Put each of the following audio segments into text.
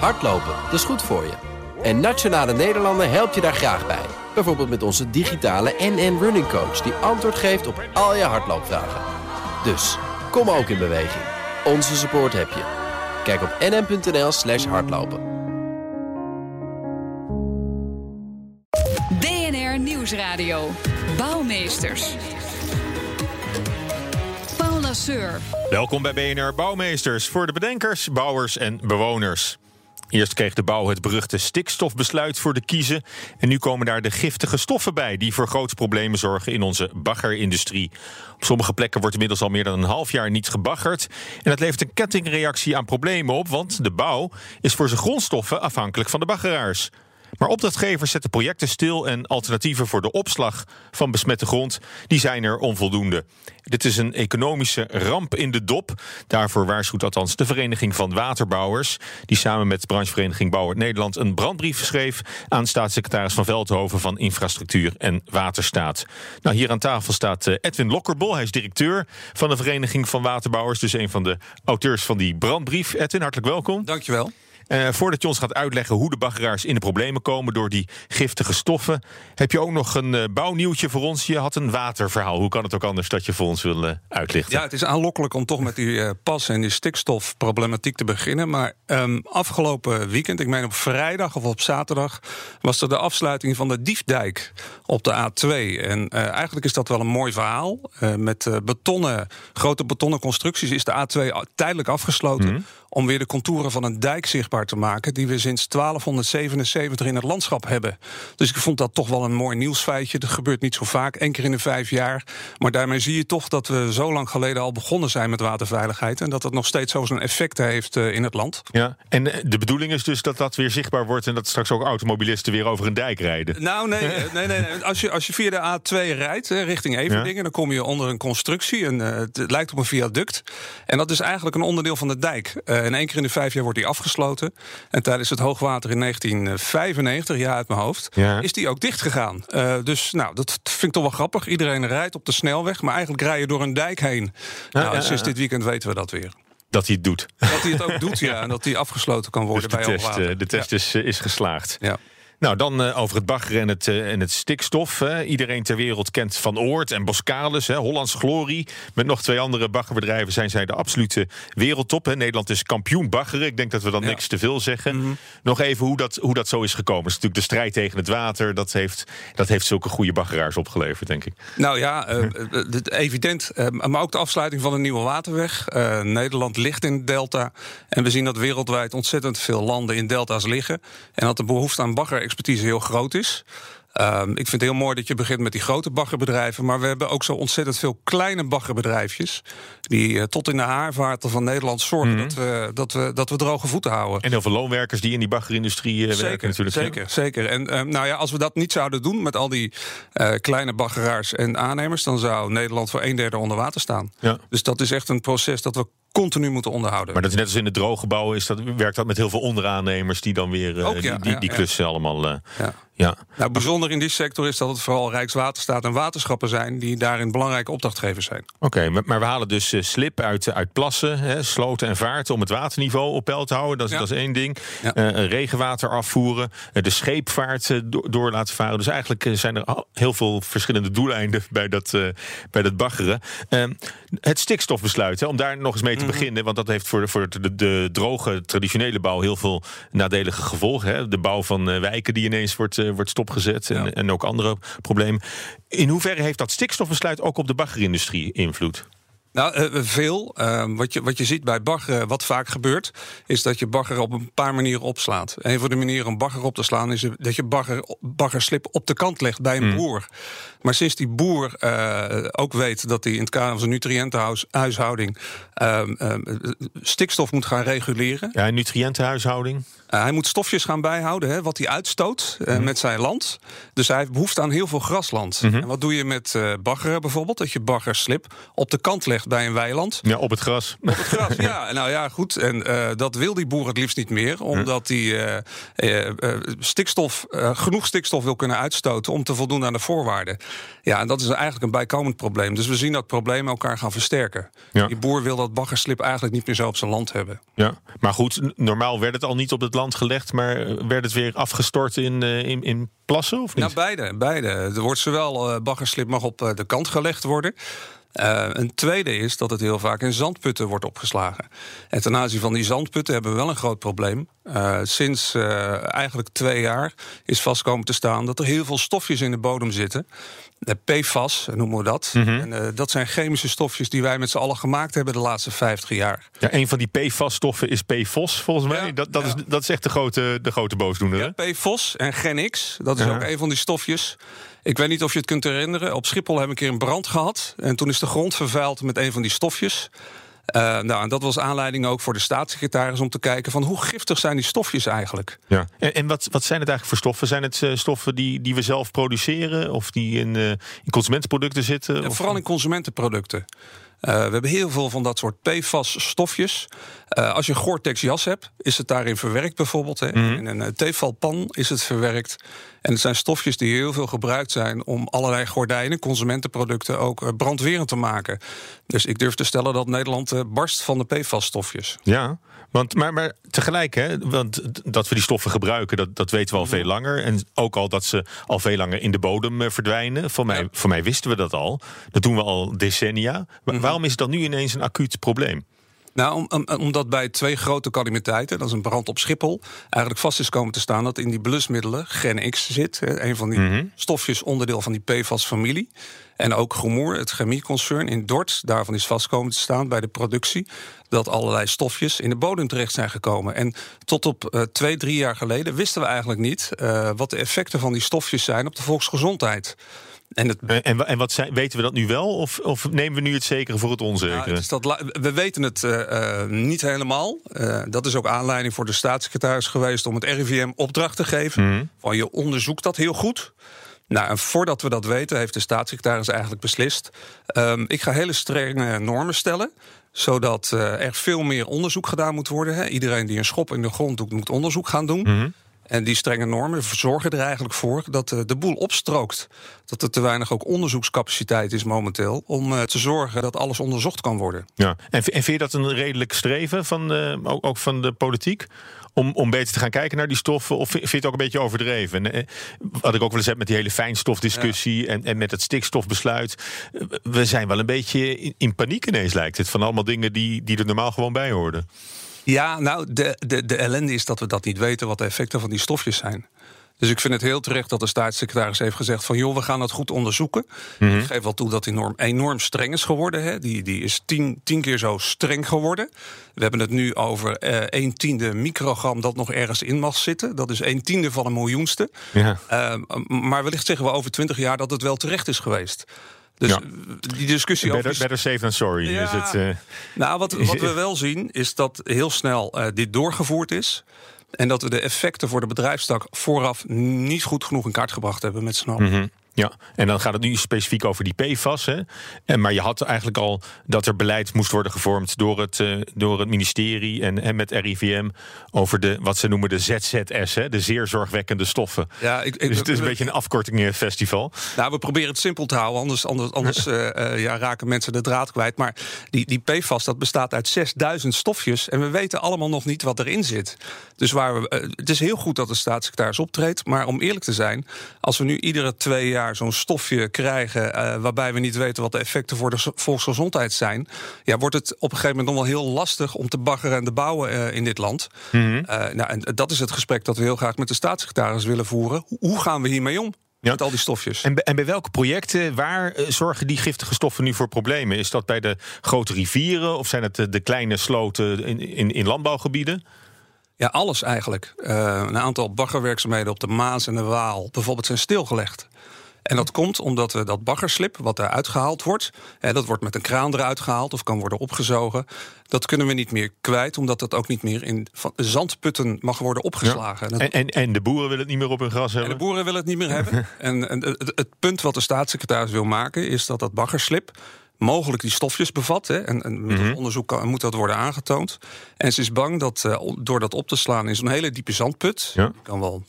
Hardlopen, dat is goed voor je. En Nationale Nederlanden helpt je daar graag bij. Bijvoorbeeld met onze digitale NN Running Coach... die antwoord geeft op al je hardloopvragen. Dus, kom ook in beweging. Onze support heb je. Kijk op nn.nl slash hardlopen. DNR Nieuwsradio. Bouwmeesters. Paul Lasseur. Welkom bij BNR Bouwmeesters voor de bedenkers, bouwers en bewoners. Eerst kreeg de bouw het beruchte stikstofbesluit voor de kiezen. En nu komen daar de giftige stoffen bij, die voor grote problemen zorgen in onze baggerindustrie. Op sommige plekken wordt inmiddels al meer dan een half jaar niet gebaggerd. En dat levert een kettingreactie aan problemen op, want de bouw is voor zijn grondstoffen afhankelijk van de baggeraars. Maar opdrachtgevers zetten projecten stil en alternatieven voor de opslag van besmette grond, die zijn er onvoldoende. Dit is een economische ramp in de dop. Daarvoor waarschuwt althans de Vereniging van Waterbouwers, die samen met branchevereniging Bouwer Nederland een brandbrief schreef aan staatssecretaris van Veldhoven van Infrastructuur en Waterstaat. Nou, hier aan tafel staat eh, Edwin Lokkerbol, hij is directeur van de Vereniging van Waterbouwers, dus een van de auteurs van die brandbrief. Edwin, hartelijk welkom. Dankjewel. Uh, voordat je ons gaat uitleggen hoe de baggeraars in de problemen komen door die giftige stoffen, heb je ook nog een uh, bouwnieuwtje voor ons. Je had een waterverhaal. Hoe kan het ook anders dat je voor ons wil uh, uitlichten? Ja, het is aanlokkelijk om toch met die pas en die stikstofproblematiek te beginnen. Maar um, afgelopen weekend, ik meen op vrijdag of op zaterdag, was er de afsluiting van de Diefdijk op de A2. En eigenlijk is dat wel een mooi verhaal. met betonnen, grote betonnen constructies is de A2 tijdelijk afgesloten. Mm -hmm. Om weer de contouren van een dijk zichtbaar te maken. die we sinds 1277 in het landschap hebben. Dus ik vond dat toch wel een mooi nieuwsfeitje. Dat gebeurt niet zo vaak, één keer in de vijf jaar. Maar daarmee zie je toch dat we zo lang geleden al begonnen zijn met waterveiligheid. En dat het nog steeds zo zijn effect heeft in het land. Ja, en de bedoeling is dus dat dat weer zichtbaar wordt. en dat straks ook automobilisten weer over een dijk rijden. Nou, nee, nee, nee. nee. Als, je, als je via de A2 rijdt richting Everdingen. Ja. dan kom je onder een constructie. Het lijkt op een viaduct. En dat is eigenlijk een onderdeel van de dijk. En één keer in de vijf jaar wordt die afgesloten. En tijdens het hoogwater in 1995, ja uit mijn hoofd, ja. is die ook dicht gegaan. Uh, dus nou, dat vind ik toch wel grappig. Iedereen rijdt op de snelweg, maar eigenlijk rij je door een dijk heen. Ja, nou, sinds dit weekend weten we dat weer. Dat hij het doet. Dat hij het ook doet, ja. En dat hij afgesloten kan worden dus bij test, hoogwater. De test is, is geslaagd. Ja. Nou, dan uh, over het bagger en het, uh, en het stikstof. Hè. Iedereen ter wereld kent Van Oort en Boskalis, hè, Hollands Glorie. Met nog twee andere baggerbedrijven zijn zij de absolute wereldtop. Hè. Nederland is kampioen baggeren. Ik denk dat we dan ja. niks te veel zeggen. Mhm. Nog even hoe dat, hoe dat zo is gekomen. Het is natuurlijk de strijd tegen het water. Dat heeft, dat heeft zulke goede baggeraars opgeleverd, denk ik. Nou ja, uh, evident. maar ook de afsluiting van een nieuwe waterweg. Nederland ligt in het delta. En we zien dat wereldwijd ontzettend veel landen in delta's liggen. En dat de behoefte aan bagger expertise heel groot is. Um, ik vind het heel mooi dat je begint met die grote baggerbedrijven. Maar we hebben ook zo ontzettend veel kleine baggerbedrijfjes. die uh, tot in de haarvaarten van Nederland zorgen Mhm. dat, we, dat, we, dat we droge voeten houden. En heel veel loonwerkers die in die baggerindustrie uh, werken natuurlijk. Zeker, zeker. En um, nou ja, als we dat niet zouden doen met al die uh, kleine baggeraars en aannemers. dan zou Nederland voor een derde onder water staan. Ja. Dus dat is echt een proces dat we continu moeten onderhouden. Maar dat is net als in de drooggebouw is dat, werkt dat met heel veel onderaannemers die dan weer uh, Ook, ja, die, die, die ja. klussen allemaal. Uh, Ja. Nou, bijzonder in die sector is dat het vooral Rijkswaterstaat en waterschappen zijn die daarin belangrijke opdrachtgevers zijn. Oké, okay, maar, we halen dus uh, slip uit, uit plassen, hè, sloten en vaarten om het waterniveau op peil te houden. Dat is, Ja. dat is één ding. Ja. Uh, regenwater afvoeren, uh, de scheepvaart door, laten varen. Dus eigenlijk zijn er heel veel verschillende doeleinden bij dat, uh, bij dat baggeren. Uh, het stikstofbesluit, hè, om daar nog eens mee te Mhm. beginnen, want dat heeft voor, voor de, de droge traditionele bouw heel veel nadelige gevolgen. Hè. De bouw van wijken die ineens wordt, wordt stopgezet en, Ja. en ook andere problemen. In hoeverre heeft dat stikstofbesluit ook op de baggerindustrie invloed? Nou, uh, veel. Uh, wat, je, wat je ziet bij bagger, wat vaak gebeurt, is dat je bagger op een paar manieren opslaat. Een van de manieren om bagger op te slaan is dat je bagger, baggerslip op de kant legt bij een Mm. boer. Maar sinds die boer uh, ook weet dat hij in het kader van zijn nutriëntenhuishouding uh, stikstof moet gaan reguleren. Ja, nutriëntenhuishouding. Uh, hij moet stofjes gaan bijhouden, hè, wat hij uitstoot uh, Mhm. met zijn land. Dus hij heeft behoefte aan heel veel grasland. Mhm. En wat doe je met baggeren bijvoorbeeld? Dat je baggerslip op de kant legt bij een weiland. Ja, op het gras. Op het gras, ja. Nou ja, goed. En dat wil die boer het liefst niet meer. Omdat hij stikstof, genoeg stikstof wil kunnen uitstoten... om te voldoen aan de voorwaarden. Ja, en dat is eigenlijk een bijkomend probleem. Dus we zien dat problemen elkaar gaan versterken. Ja. Die boer wil dat baggerslip eigenlijk niet meer zo op zijn land hebben. Ja, maar goed, normaal werd het al niet op het land gelegd, maar werd het weer afgestort in, in, in plassen of niet? Nou, beide. beide. Er wordt zowel baggerslip mag op de kant gelegd worden. Uh, een tweede is dat het heel vaak in zandputten wordt opgeslagen. En ten aanzien van die zandputten hebben we wel een groot probleem. Uh, sinds uh, eigenlijk twee jaar is vast komen te staan dat er heel veel stofjes in de bodem zitten. De PFAS noemen we dat. Mm -hmm. en, dat zijn chemische stofjes die wij met z'n allen gemaakt hebben de laatste 50 jaar. Ja, een van die PFAS-stoffen is PFOS, volgens mij. Ja, dat, dat, ja. is, dat is echt de grote, de grote boosdoener. Ja, PFOS en GenX, dat is ook een van die stofjes. Ik weet niet of je het kunt herinneren. Op Schiphol hebben we een keer een brand gehad. En toen is de grond vervuild met een van die stofjes. Uh, nou, en dat was aanleiding ook voor de staatssecretaris om te kijken van hoe giftig zijn die stofjes eigenlijk. Ja. En, en wat, wat zijn het eigenlijk voor stoffen? Zijn het uh, stoffen die, die we zelf produceren of die in, uh, in consumentenproducten zitten? Ja, vooral in consumentenproducten. Uh, we hebben heel veel van dat soort PFAS-stofjes. Uh, als je een Gore-Tex jas hebt, is het daarin verwerkt bijvoorbeeld. Hè. Mm. In een uh, tefalpan is het verwerkt. En het zijn stofjes die heel veel gebruikt zijn... om allerlei gordijnen, consumentenproducten ook brandwerend te maken. Dus ik durf te stellen dat Nederland barst van de PFAS-stofjes. Ja, want, maar, maar tegelijk, hè, want dat we die stoffen gebruiken, dat, dat weten we al veel langer. En ook al dat ze al veel langer in de bodem uh, verdwijnen. Voor mij, ja. voor mij wisten we dat al. Dat doen we al decennia. Maar -hmm. waarom is het dan nu ineens een acuut probleem? Nou, om, om, omdat bij twee grote calamiteiten, dat is een brand op Schiphol, eigenlijk vast is komen te staan dat in die blusmiddelen Gen X zit. Hè, een van die mm -hmm. stofjes, onderdeel van die PFAS-familie. En ook Gromoer, het chemieconcern in Dort, daarvan is vast komen te staan bij de productie. Dat allerlei stofjes in de bodem terecht zijn gekomen. En tot op uh, twee, drie jaar geleden wisten we eigenlijk niet uh, wat de effecten van die stofjes zijn op de volksgezondheid. En, het... en, en, wat zijn, weten we dat nu wel? Of, of, nemen we nu het zekere voor het onzekere? Nou, het dat, we weten het uh, uh, niet helemaal. Uh, dat is ook aanleiding voor de staatssecretaris geweest om het RIVM opdracht te geven. Mm -hmm. Van je onderzoekt dat heel goed. Nou, en voordat we dat weten, heeft de staatssecretaris eigenlijk beslist. Um, ik ga hele strenge normen stellen zodat uh, er veel meer onderzoek gedaan moet worden. Hè. Iedereen die een schop in de grond doet, moet onderzoek gaan doen. Mm -hmm. En die strenge normen zorgen er eigenlijk voor dat uh, de boel opstrookt. Dat er te weinig ook onderzoekscapaciteit is momenteel om uh, te zorgen dat alles onderzocht kan worden. Ja. En, en vind je dat een redelijk streven van, ook, ook van de politiek? Om, om beter te gaan kijken naar die stoffen? Of vind je het ook een beetje overdreven? En, wat ik ook wel eens heb met die hele fijnstofdiscussie ja. en, en met het stikstofbesluit. We zijn wel een beetje in, in paniek ineens, lijkt het. Van allemaal dingen die, die er normaal gewoon bij hoorden. Ja, nou, de, de, de ellende is dat we dat niet weten wat de effecten van die stofjes zijn. Dus ik vind het heel terecht dat de staatssecretaris heeft gezegd van joh, we gaan dat goed onderzoeken. Mm -hmm. Ik geef wel toe dat die norm enorm streng is geworden. Hè. Die, die is tien, tien keer zo streng geworden. We hebben het nu over uh, een tiende microgram dat nog ergens in mag zitten. Dat is een tiende van een miljoenste. Ja. Uh, maar wellicht zeggen we over twintig jaar dat het wel terecht is geweest. Dus ja. die discussie better, over. Better safe than sorry. Ja. Het, uh... Nou, wat, wat we wel zien is dat heel snel uh, dit doorgevoerd is. En dat we de effecten voor de bedrijfstak vooraf niet goed genoeg in kaart gebracht hebben met z'n allen. -hmm. Ja, en dan gaat het nu specifiek over die PFAS. Hè? En, maar je had eigenlijk al dat er beleid moest worden gevormd door het, uh, door het ministerie en, en met RIVM over de, wat ze noemen de ZZS, hè? de zeer zorgwekkende stoffen. Ja, ik, ik, dus het is een beetje een afkortingfestival. Nou, we proberen het simpel te houden, anders, anders, anders uh, uh, ja, raken mensen de draad kwijt. Maar die, die PFAS dat bestaat uit 6000 stofjes en we weten allemaal nog niet wat erin zit. Dus waar we, het is heel goed dat de staatssecretaris optreedt, maar om eerlijk te zijn, als we nu iedere twee jaar zo'n stofje krijgen uh, waarbij we niet weten wat de effecten voor de volksgezondheid zijn, ja, wordt het op een gegeven moment nog wel heel lastig om te baggeren en te bouwen uh, in dit land. Mm -hmm. uh, nou, en dat is het gesprek dat we heel graag met de staatssecretaris willen voeren. Hoe gaan we hiermee om? Ja. Met al die stofjes. En, en bij welke projecten, waar zorgen die giftige stoffen nu voor problemen? Is dat bij de grote rivieren of zijn het de, de kleine sloten in, in, in landbouwgebieden? Ja, alles eigenlijk. Uh, een aantal baggerwerkzaamheden op de Maas en de Waal bijvoorbeeld zijn stilgelegd. En dat komt omdat we dat baggerslip, wat eruit gehaald wordt, hè, dat wordt met een kraan eruit gehaald of kan worden opgezogen. Dat kunnen we niet meer kwijt, omdat dat ook niet meer in zandputten mag worden opgeslagen. Ja. En, en, en, de boeren willen het niet meer op hun gras hebben? En de boeren willen het niet meer hebben. En, en het, het, punt wat de staatssecretaris wil maken, is dat dat baggerslip mogelijk die stofjes bevat. Hè, en, en met mm -hmm. onderzoek kan, moet dat worden aangetoond. En ze is bang dat uh, door dat op te slaan in zo'n hele diepe zandput... Ja. kan wel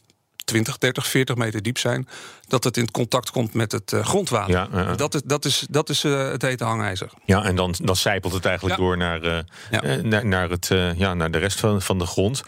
20, 30, 40 meter diep zijn, dat het in contact komt met het uh, grondwater. Ja, uh, dat is, dat is, dat is uh, het hete hangijzer. Ja, en dan, dan zijpelt het eigenlijk ja. door naar, ja. naar, naar, het, ja, naar de rest van, van de grond.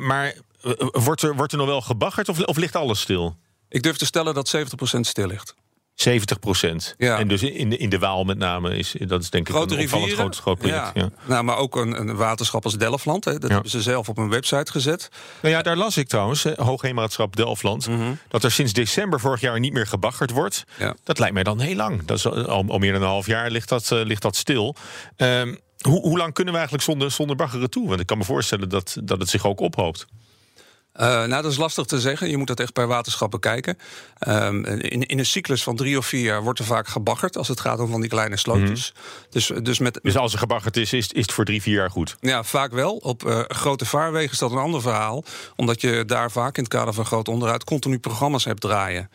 maar eh, wordt, er, wordt er nog wel gebaggerd of, of ligt alles stil? Ik durf te stellen dat 70% stil ligt. 70 procent. Ja. En dus in de, in de Waal met name is dat is denk ik Grote een opvallend groot, groot project. Ja. Ja. Nou, maar ook een, een waterschap als Delfland. Hè, dat Ja. hebben ze zelf op hun website gezet. Nou ja, daar las ik trouwens, Hoogheemraadschap Delfland, dat er sinds december vorig jaar niet meer gebaggerd wordt. Mhm. Dat lijkt mij dan heel lang. Dat is al, al, al meer dan een half jaar ligt dat, eh, ligt dat stil. Ehm, hoe, hoe lang kunnen we eigenlijk zonder, zonder baggeren toe? Want ik kan me voorstellen dat, dat het zich ook ophoopt. Eh, nou, dat is lastig te zeggen. Je moet dat echt per waterschap bekijken. Ehm, in, in een cyclus van drie of vier jaar wordt er vaak gebaggerd... als het gaat om van die kleine slootjes. Dus, dus met, Dus als er gebaggerd is, is, is het voor drie, vier jaar goed. Ja, vaak wel. Op eh, grote vaarwegen is dat een ander verhaal. Omdat je daar vaak in het kader van groot onderhoud continu programma's hebt draaien.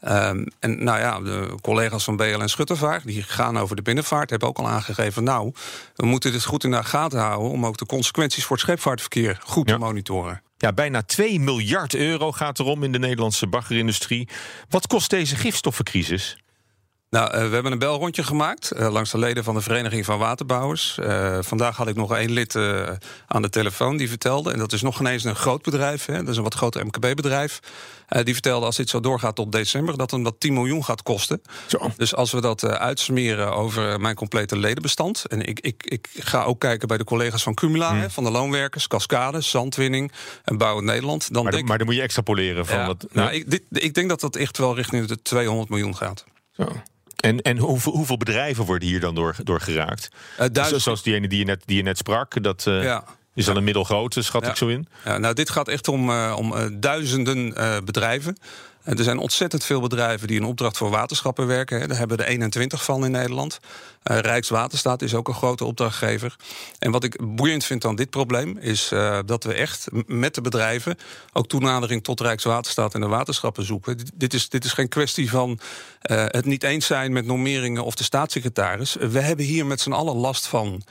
Ehm, en nou ja, de collega's van BL en Schuttervaart, die gaan over de binnenvaart, hebben ook al aangegeven. Nou, we moeten dit goed in de gaten houden om ook de consequenties voor het scheepvaartverkeer goed Ja. te monitoren. Ja, bijna 2 miljard euro gaat erom in de Nederlandse baggerindustrie. Wat kost deze gifstoffencrisis? Nou, eh, we hebben een belrondje gemaakt eh, langs de leden van de Vereniging van Waterbouwers. Eh, vandaag had ik nog één lid aan de telefoon die vertelde, en dat is nog ineens een groot bedrijf, hè, dat is een wat groter MKB-bedrijf. die vertelde als dit zo doorgaat tot december, dat hem dat 10 miljoen gaat kosten. Zo. Dus als we dat uitsmeren over mijn complete ledenbestand. En ik, ik, ik ga ook kijken bij de collega's van Cumula, hè, van de loonwerkers, Cascade, Zandwinning en Bouw Nederland. Dan Maar, denk maar dan moet je extrapoleren van ja, wat. nou, ik, dit, ik denk dat dat echt wel richting de 200 miljoen gaat. Zo. En, en hoeveel, hoeveel bedrijven worden hier dan door, door geraakt? Duizend- Zoals die ene die je net, die je net sprak. Dat eh, Ja. Is dan een middelgrote, schat Ja. ik zo in. Ja, nou, dit gaat echt om, eh, om eh, duizenden eh, bedrijven. Eh, er zijn ontzettend veel bedrijven die in opdracht voor waterschappen werken. Daar hebben we er 21 van in Nederland. Eh, Rijkswaterstaat is ook een grote opdrachtgever. En wat ik boeiend vind aan dit probleem... is eh, dat we echt met de bedrijven... ook toenadering tot Rijkswaterstaat en de waterschappen zoeken. Dit, dit is, dit is geen kwestie van eh, het niet eens zijn met normeringen... of de staatssecretaris. We hebben hier met z'n allen last van...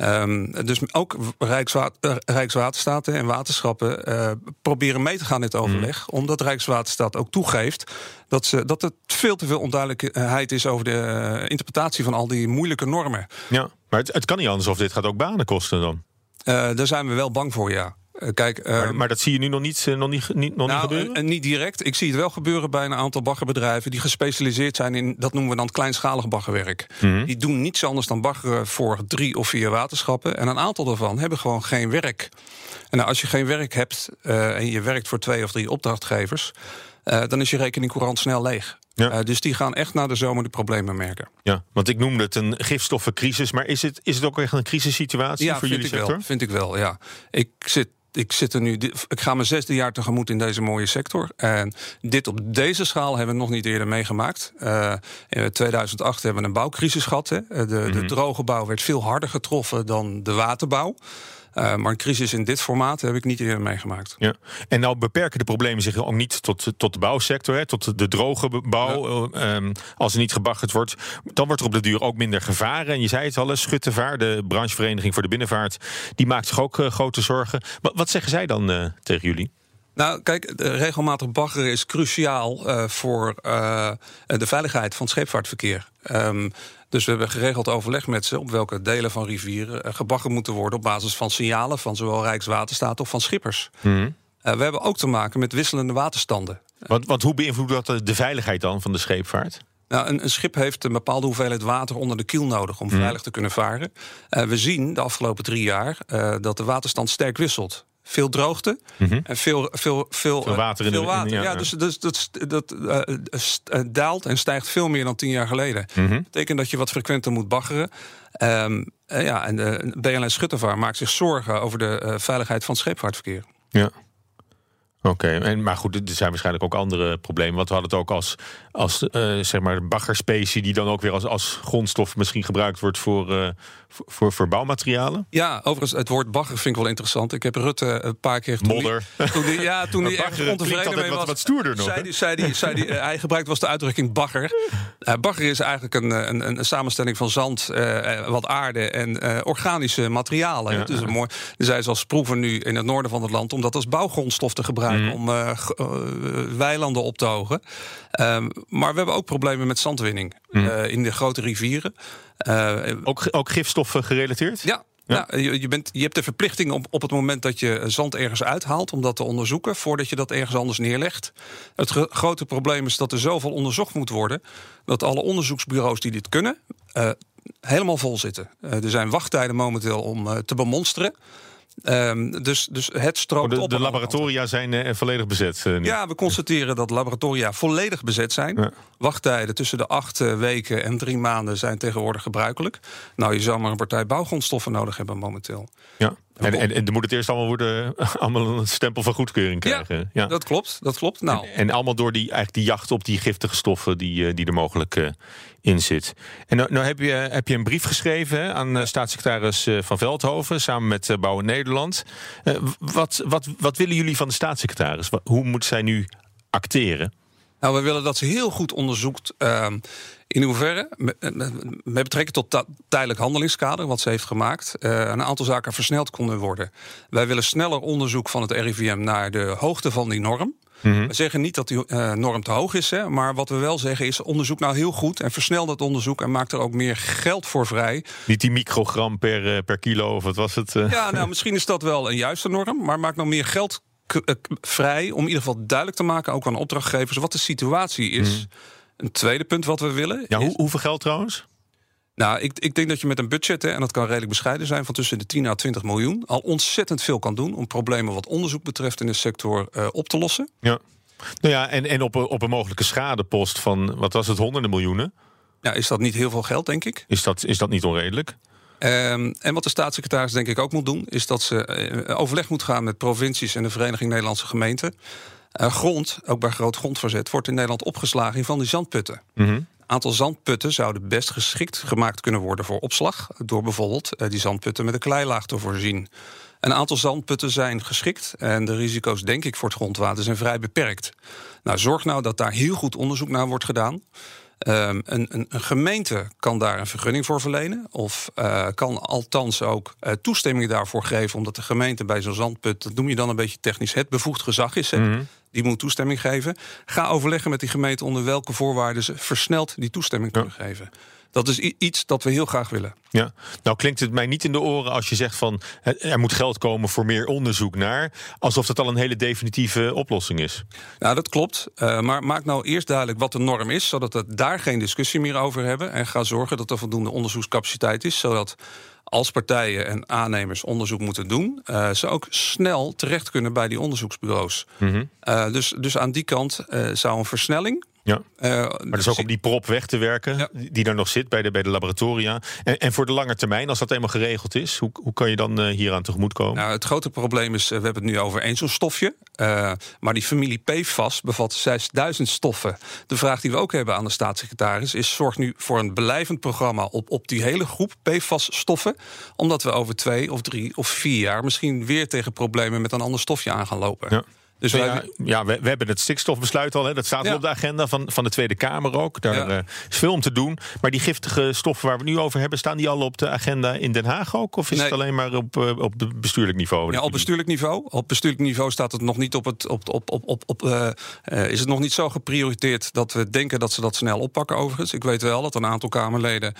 Ehm, dus ook Rijkswa eh, Rijkswaterstaat en waterschappen eh, proberen mee te gaan in het overleg. Omdat Rijkswaterstaat ook toegeeft dat, ze, dat er veel te veel onduidelijkheid is over de eh, interpretatie van al die moeilijke normen. Ja. Maar het, het kan niet anders of dit gaat ook banen kosten dan. Daar zijn we wel bang voor, ja. Eh, kijk, eh, Maar, maar dat zie je nu nog niet, eh, nog niet, niet, nog niet nou, gebeuren? en, en niet direct. Ik zie het wel gebeuren bij een aantal baggerbedrijven die gespecialiseerd zijn in, dat noemen we dan kleinschalig baggerwerk. Mhm. Die doen niets anders dan baggeren voor drie of vier waterschappen. En een aantal daarvan hebben gewoon geen werk. En nou, als je geen werk hebt en je werkt voor twee of drie opdrachtgevers, dan is je rekening courant snel leeg. Ja. Dus die gaan echt na de zomer de problemen merken. Ja, want ik noemde het een gifstoffencrisis. Maar is het, is het ook echt een crisissituatie Ja, voor jullie sector? wel. Vind ik wel, ja. Ik zit. Ik zit er nu. Ik ga mijn zesde jaar tegemoet in deze mooie sector. En dit op deze schaal hebben we nog niet eerder meegemaakt. Eh, in 2008 hebben we een bouwcrisis gehad. Hè. Eh, De, Mhm. de droge bouw werd veel harder getroffen dan de waterbouw. Eh, maar een crisis in dit formaat heb ik niet eerder meegemaakt. Ja. En nou beperken de problemen zich ook niet tot, tot de bouwsector, hè, tot de droge bouw. eh, ehm, als er niet gebaggerd wordt, dan wordt er op de duur ook minder gevaren. En je zei het al, hè, Schuttevaar, de branchevereniging voor de binnenvaart, die maakt zich ook eh, grote zorgen. Wat, wat zeggen zij dan tegen jullie? Nou, kijk, regelmatig baggeren is cruciaal voor de veiligheid van het scheepvaartverkeer. Ehm, dus we hebben geregeld overleg met ze op welke delen van rivieren eh, gebaggerd moeten worden op basis van signalen van zowel Rijkswaterstaat of van schippers. Mhm. Eh, we hebben ook te maken met wisselende waterstanden. Want, want hoe beïnvloedt dat de- veiligheid dan van de scheepvaart? Nou, een, een schip heeft een bepaalde hoeveelheid water onder de kiel nodig om veilig te kunnen varen. Eh, we zien de afgelopen drie jaar dat de waterstand sterk wisselt. Veel droogte en veel, veel, veel, Veel water in de- water. in- ja, ja, ja. dus, dus dat, dat eh, eh, daalt en stijgt veel meer dan tien jaar geleden. Mhm. Dat betekent dat je wat frequenter moet baggeren. Ehm, eh, ja, en de BNN Schuttervaar maakt zich zorgen over de eh, veiligheid van het scheepvaartverkeer. Ja. Oké, en maar goed, er zijn waarschijnlijk ook andere problemen. Want we hadden het ook als, als eh, zeg maar baggerspecie, die dan ook weer als, als grondstof misschien gebruikt wordt voor, eh, voor, bouwmaterialen. Ja, overigens, het woord bagger vind ik wel interessant. Ik heb Rutte een paar keer... Toen Modder. Die, toen die, ja, toen hij klinkt ontevreden mee was... wat stoerder nog, Zei die, zei die, zei die, eh, hij gebruikt was de uitdrukking bagger. Eh, bagger is eigenlijk een, eh, een, een samenstelling van zand, wat aarde en organische materialen. Ja. Een mooi. Dus zij is als proeven nu in het noorden van het land om dat als bouwgrondstof te gebruiken Mhm. om weilanden op te hogen. Ehm, maar we hebben ook problemen met zandwinning Mhm. in de grote rivieren. Eh, Ook, ook gifstoffen gerelateerd? ja, Ja. Nou, je, je, bent, je hebt de verplichting op, op het moment dat je zand ergens uithaalt om dat te onderzoeken voordat je dat ergens anders neerlegt. Het gro- grote probleem is dat er zoveel onderzocht moet worden dat alle onderzoeksbureaus die dit kunnen eh, helemaal vol zitten. Eh, er zijn wachttijden momenteel om te bemonsteren. Ehm, dus, dus het stroomt Oh, de, op. de laboratoria zijn eh, volledig bezet. eh. Ja, we constateren dat laboratoria volledig bezet zijn. Ja. Wachttijden tussen de acht eh, weken en drie maanden zijn tegenwoordig gebruikelijk. Nou, je zou maar een partij bouwgrondstoffen nodig hebben momenteel. Ja. En, en, en dan moet het eerst allemaal worden, allemaal een stempel van goedkeuring krijgen. Ja, Dat klopt, dat klopt. Nou, En allemaal door die, eigenlijk die jacht op die giftige stoffen die, eh, die er mogelijk eh, in zit. En nou, nou heb, je, heb je een brief geschreven aan eh, staatssecretaris Van Veldhoven samen met Bouwen Nederland. Wat, wat, wat willen jullie van de staatssecretaris? Hoe moet zij nu acteren? Nou, we willen dat ze heel goed onderzoekt ehm, in hoeverre, met, met- met betrekking tot dat tijdelijk handelingskader wat ze heeft gemaakt, eh, een aantal zaken versneld konden worden. Wij willen sneller onderzoek van het RIVM naar de hoogte van die norm. We zeggen niet dat die eh, norm te hoog is, hè, maar wat we wel zeggen is: onderzoek nou heel goed en versnel dat onderzoek en maak er ook meer geld voor vrij. Niet die microgram per, eh, per kilo of wat was het? eh? Ja, nou, misschien is dat wel een juiste norm, maar maak nou meer geld eh, vrij om in ieder geval duidelijk te maken, ook aan opdrachtgevers, wat de situatie is. Een tweede punt wat we willen. Ja, is- hoe, hoeveel geld trouwens? Nou, ik, ik denk dat je met een budget, hè, en dat kan redelijk bescheiden zijn, van tussen de 10 à 20 miljoen, al ontzettend veel kan doen om problemen wat onderzoek betreft in de sector eh, op te lossen. Ja. Nou ja, en, en op, een- op een mogelijke schadepost van, wat was het, honderden miljoenen? Ja, is dat niet heel veel geld, denk ik? Is dat, is dat niet onredelijk? Ehm, en wat de staatssecretaris denk ik ook moet doen, is dat ze eh, overleg moet gaan met provincies en de Vereniging Nederlandse Gemeenten. Eh, grond, ook bij groot grondverzet, wordt in Nederland opgeslagen in van die zandputten. Een aantal zandputten zouden best geschikt gemaakt kunnen worden voor opslag. Door bijvoorbeeld eh, die zandputten met een kleilaag te voorzien. Een aantal zandputten zijn geschikt en de risico's, denk ik, voor het grondwater zijn vrij beperkt. Nou, zorg nou dat daar heel goed onderzoek naar wordt gedaan. Ehm, een, een, een gemeente kan daar een vergunning voor verlenen. Of eh, kan althans ook eh, toestemming daarvoor geven. Omdat de gemeente bij zo'n zandput, dat noem je dan een beetje technisch, het bevoegd gezag is. hè. Die moet toestemming geven. Ga overleggen met die gemeente onder welke voorwaarden ze versneld die toestemming kunnen geven. Dat is iets dat we heel graag willen. Ja, nou klinkt het mij niet in de oren als je zegt van er moet geld komen voor meer onderzoek naar, alsof dat al een hele definitieve oplossing is. Nou, dat klopt. Eh, maar maak nou eerst duidelijk wat de norm is, zodat we daar geen discussie meer over hebben. En ga zorgen dat er voldoende onderzoekscapaciteit is, zodat als partijen en aannemers onderzoek moeten doen, eh, ze ook snel terecht kunnen bij die onderzoeksbureaus. Eh, dus, dus aan die kant zou een versnelling. Ja. eh, Maar dus ook om die prop weg te werken, Ja. die daar nog zit bij de, bij de laboratoria. En, en voor de lange termijn, als dat eenmaal geregeld is, hoe, hoe kan je dan eh, hieraan tegemoet komen? Nou, het grote probleem is, eh, we hebben het nu over één zo'n stofje. maar die familie PFAS bevat 6000 stoffen. De vraag die we ook hebben aan de staatssecretaris is: zorg nu voor een blijvend programma op, op die hele groep PFAS-stoffen. Omdat we over twee of drie of vier jaar misschien weer tegen problemen met een ander stofje aan gaan lopen. Ja. Dus wij, ja, we, we hebben het stikstofbesluit al. Hè. Dat staat Ja. op de agenda van, van de Tweede Kamer ook. Daar Ja. eh, is veel om te doen. Maar die giftige stoffen waar we nu over hebben, staan die al op de agenda in Den Haag ook? Of is Nee. het alleen maar op, eh, op bestuurlijk niveau? Ja, op bestuurlijk niveau. Op bestuurlijk niveau staat het nog niet op het. Op, op, op, op, op, eh, is het nog niet zo geprioriteerd dat we denken dat ze dat snel oppakken, overigens. Ik weet wel dat een aantal Kamerleden.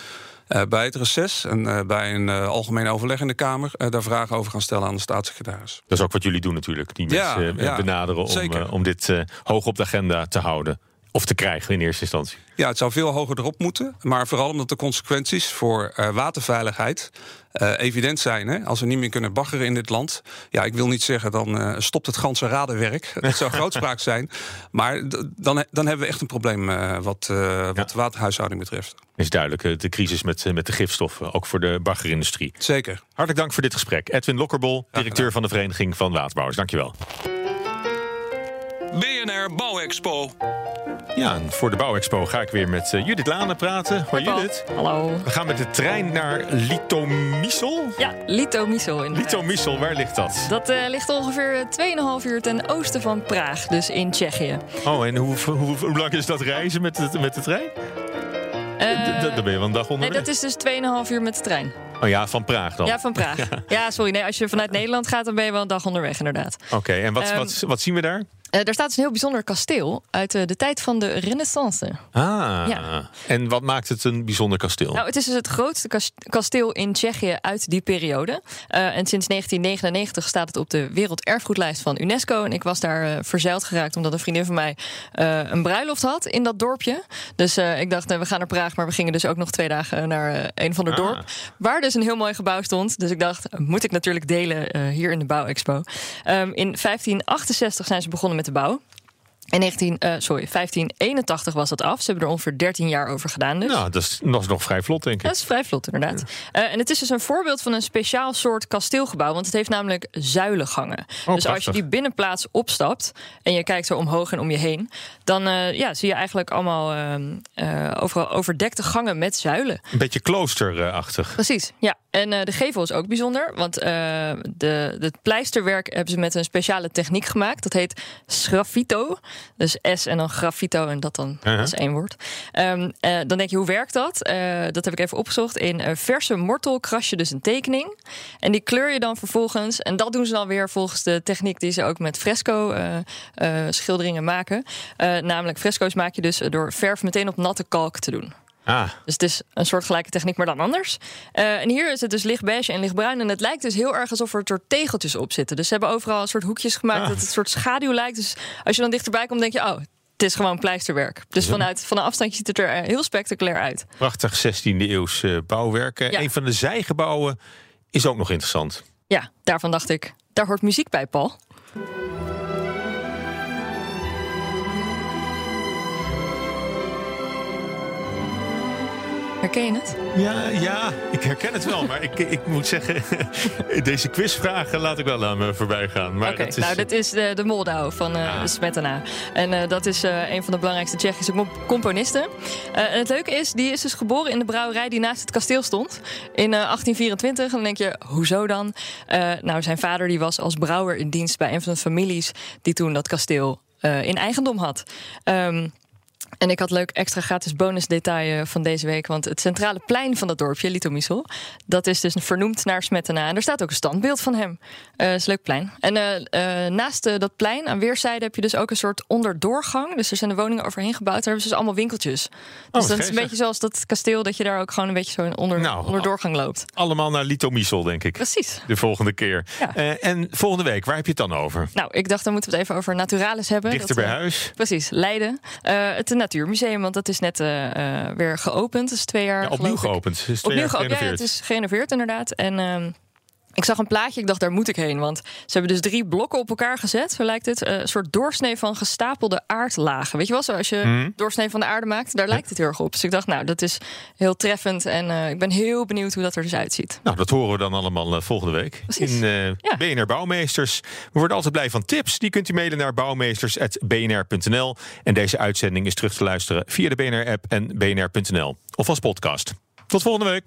Eh, bij het reces en eh, bij een eh, algemeen overleg in de Kamer daar vragen over gaan stellen aan de staatssecretaris. Dat is ook wat jullie doen natuurlijk. Die mensen ja, benaderen om, om dit hoog op de agenda te houden. Of te krijgen in eerste instantie. Ja, het zou veel hoger erop moeten. Maar vooral omdat de consequenties voor eh, waterveiligheid eh, evident zijn. Hè? Als we niet meer kunnen baggeren in dit land. Ja, ik wil niet zeggen dan eh, stopt het ganse radenwerk. Dat zou grootspraak zijn. Maar dan, dan hebben we echt een probleem wat, wat de waterhuishouding betreft. Is duidelijk, de crisis met, met de gifstoffen. Ook voor de baggerindustrie. Zeker. Hartelijk dank voor dit gesprek. Edwin Lokkerbol, directeur van de Vereniging van Waterbouwers. Dankjewel. BNR Bouwexpo. Ja, en voor de Bouwexpo ga ik weer met eh, Judith Lane praten. Hoi Judith. Hallo. We gaan met de trein naar Litomyssel. Ja, Litomyssel in. Litomyssel, waar ligt dat? Dat eh, ligt ongeveer 2,5 uur ten oosten van Praag, dus in Tsjechië. Oh, en hoe, hoe, hoe lang is dat reizen met de, met de trein? Eh, Daar ben je wel een dag nee, onderweg. dat is dus 2,5 uur met de trein. Oh ja, van Praag dan. Ja, van Praag. Ja, sorry. Nee, als je vanuit Nederland gaat, dan ben je wel een dag onderweg, inderdaad. Oké, en wat, Ehm, wat, wat zien we daar? Eh, daar staat dus een heel bijzonder kasteel uit eh, de tijd van de Renaissance. Ah, Ja. en wat maakt het een bijzonder kasteel? Nou, het is dus het grootste kas- kasteel in Tsjechië uit die periode. Eh, en sinds 1999 staat het op de werelderfgoedlijst van UNESCO. En ik was daar verzeild geraakt omdat een vriendin van mij een bruiloft had in dat dorpje. Dus ik dacht, eh, we gaan naar Praag, maar we gingen dus ook nog twee dagen naar een van de Ah. dorp. Waar dus een heel mooi gebouw stond. Dus ik dacht, moet ik natuurlijk delen hier in de Bouwexpo. Ehm, in 1568 zijn ze begonnen met de bouw. In 19, eh, sorry, 1581 was dat af. Ze hebben er ongeveer 13 jaar over gedaan. Dus. Nou, dat is, dat is nog vrij vlot, denk ik. Dat is vrij vlot, inderdaad. Eh, en het is dus een voorbeeld van een speciaal soort kasteelgebouw. Want het heeft namelijk zuilengangen. dus als je die binnenplaats opstapt en je kijkt zo omhoog en om je heen, dan eh, ja, zie je eigenlijk allemaal ehm, eh, overal overdekte gangen met zuilen. Een beetje kloosterachtig. Precies, ja. En eh, de gevel is ook bijzonder, want eh, de, het pleisterwerk hebben ze met een speciale techniek gemaakt. Dat heet sgraffito. Dus S en dan graffito en dat dan Uh-huh. als één woord. Ehm, eh, dan denk je, hoe werkt dat? Dat heb ik even opgezocht. In verse mortel kras je dus een tekening. En die kleur je dan vervolgens. En dat doen ze dan weer volgens de techniek die ze ook met fresco schilderingen maken. Namelijk fresco's maak je dus door verf meteen op natte kalk te doen. Ah, Dus het is een soortgelijke techniek, maar dan anders. Eh, en hier is het dus lichtbeige en lichtbruin. En het lijkt dus heel erg alsof er soort tegeltjes op zitten. Dus ze hebben overal een soort hoekjes gemaakt Ah. dat het een soort schaduw lijkt. Dus als je dan dichterbij komt, denk je, oh, het is gewoon pleisterwerk. Dus vanuit van een afstandje ziet het er eh, heel spectaculair uit. prachtig 16e eeuws eh, bouwwerk. Eh, Ja. Een van de zijgebouwen is ook nog interessant. Ja, daarvan dacht ik, daar hoort muziek bij, Paul. Herken je het? Ja, ja, ik herken het wel. Maar ik, ik moet zeggen, deze quizvragen laat ik wel aan me voorbij gaan. Maar Oké, dat is, nou, dit is de, de Moldau van eh Ah. Smetana. En eh, dat is eh, een van de belangrijkste Tsjechische comp- componisten. Eh, en het leuke is, die is dus geboren in de brouwerij die naast het kasteel stond. In eh, 1824. En dan denk je, hoezo dan? Eh, nou, zijn vader die was als brouwer in dienst bij een van de families... die toen dat kasteel eh, in eigendom had. Ehm, en ik had leuk extra gratis bonus detail eh, van deze week. Want het centrale plein van dat dorpje, Litomissel... dat is dus vernoemd naar Smetana. En er staat ook een standbeeld van hem. Eh is een leuk plein. En eh, naast dat plein, aan weerszijden... heb je dus ook een soort onderdoorgang. Dus er zijn de woningen overheen gebouwd. Daar hebben ze dus allemaal winkeltjes. Dus wat dat is een beetje zoals dat kasteel... dat je daar ook gewoon een beetje zo in onder, Nou, onderdoorgang loopt. allemaal naar Litomiesel, denk ik. Precies. De volgende keer. Ja. En volgende week, waar heb je het dan over? Nou, ik dacht, dan moeten we het even over Naturalis hebben. Dichter Dat, bij huis. Precies, Leiden. Het Natuurmuseum, want dat is net eh, eh, weer geopend. Dat is twee jaar Ja, opnieuw geopend. Is twee Opnieuw jaar geopend, ja, het is gerenoveerd inderdaad. En ehm, ik zag een plaatje, ik dacht daar moet ik heen. Want ze hebben dus drie blokken op elkaar gezet, zo lijkt het. Eh, een soort doorsnee van gestapelde aardlagen. Weet je wel, zoals je Mhm. doorsnee van de aarde maakt, daar lijkt het heel erg op. Dus ik dacht, nou, dat is heel treffend. En eh, ik ben heel benieuwd hoe dat er dus uitziet. Nou, dat horen we dan allemaal eh, volgende week. Precies. In Ja. BNR Bouwmeesters. We worden altijd blij van tips. Die kunt u mailen naar bouwmeesters.bnr.nl. En deze uitzending is terug te luisteren via de BNR-app en bnr.nl. Of als podcast. Tot volgende week.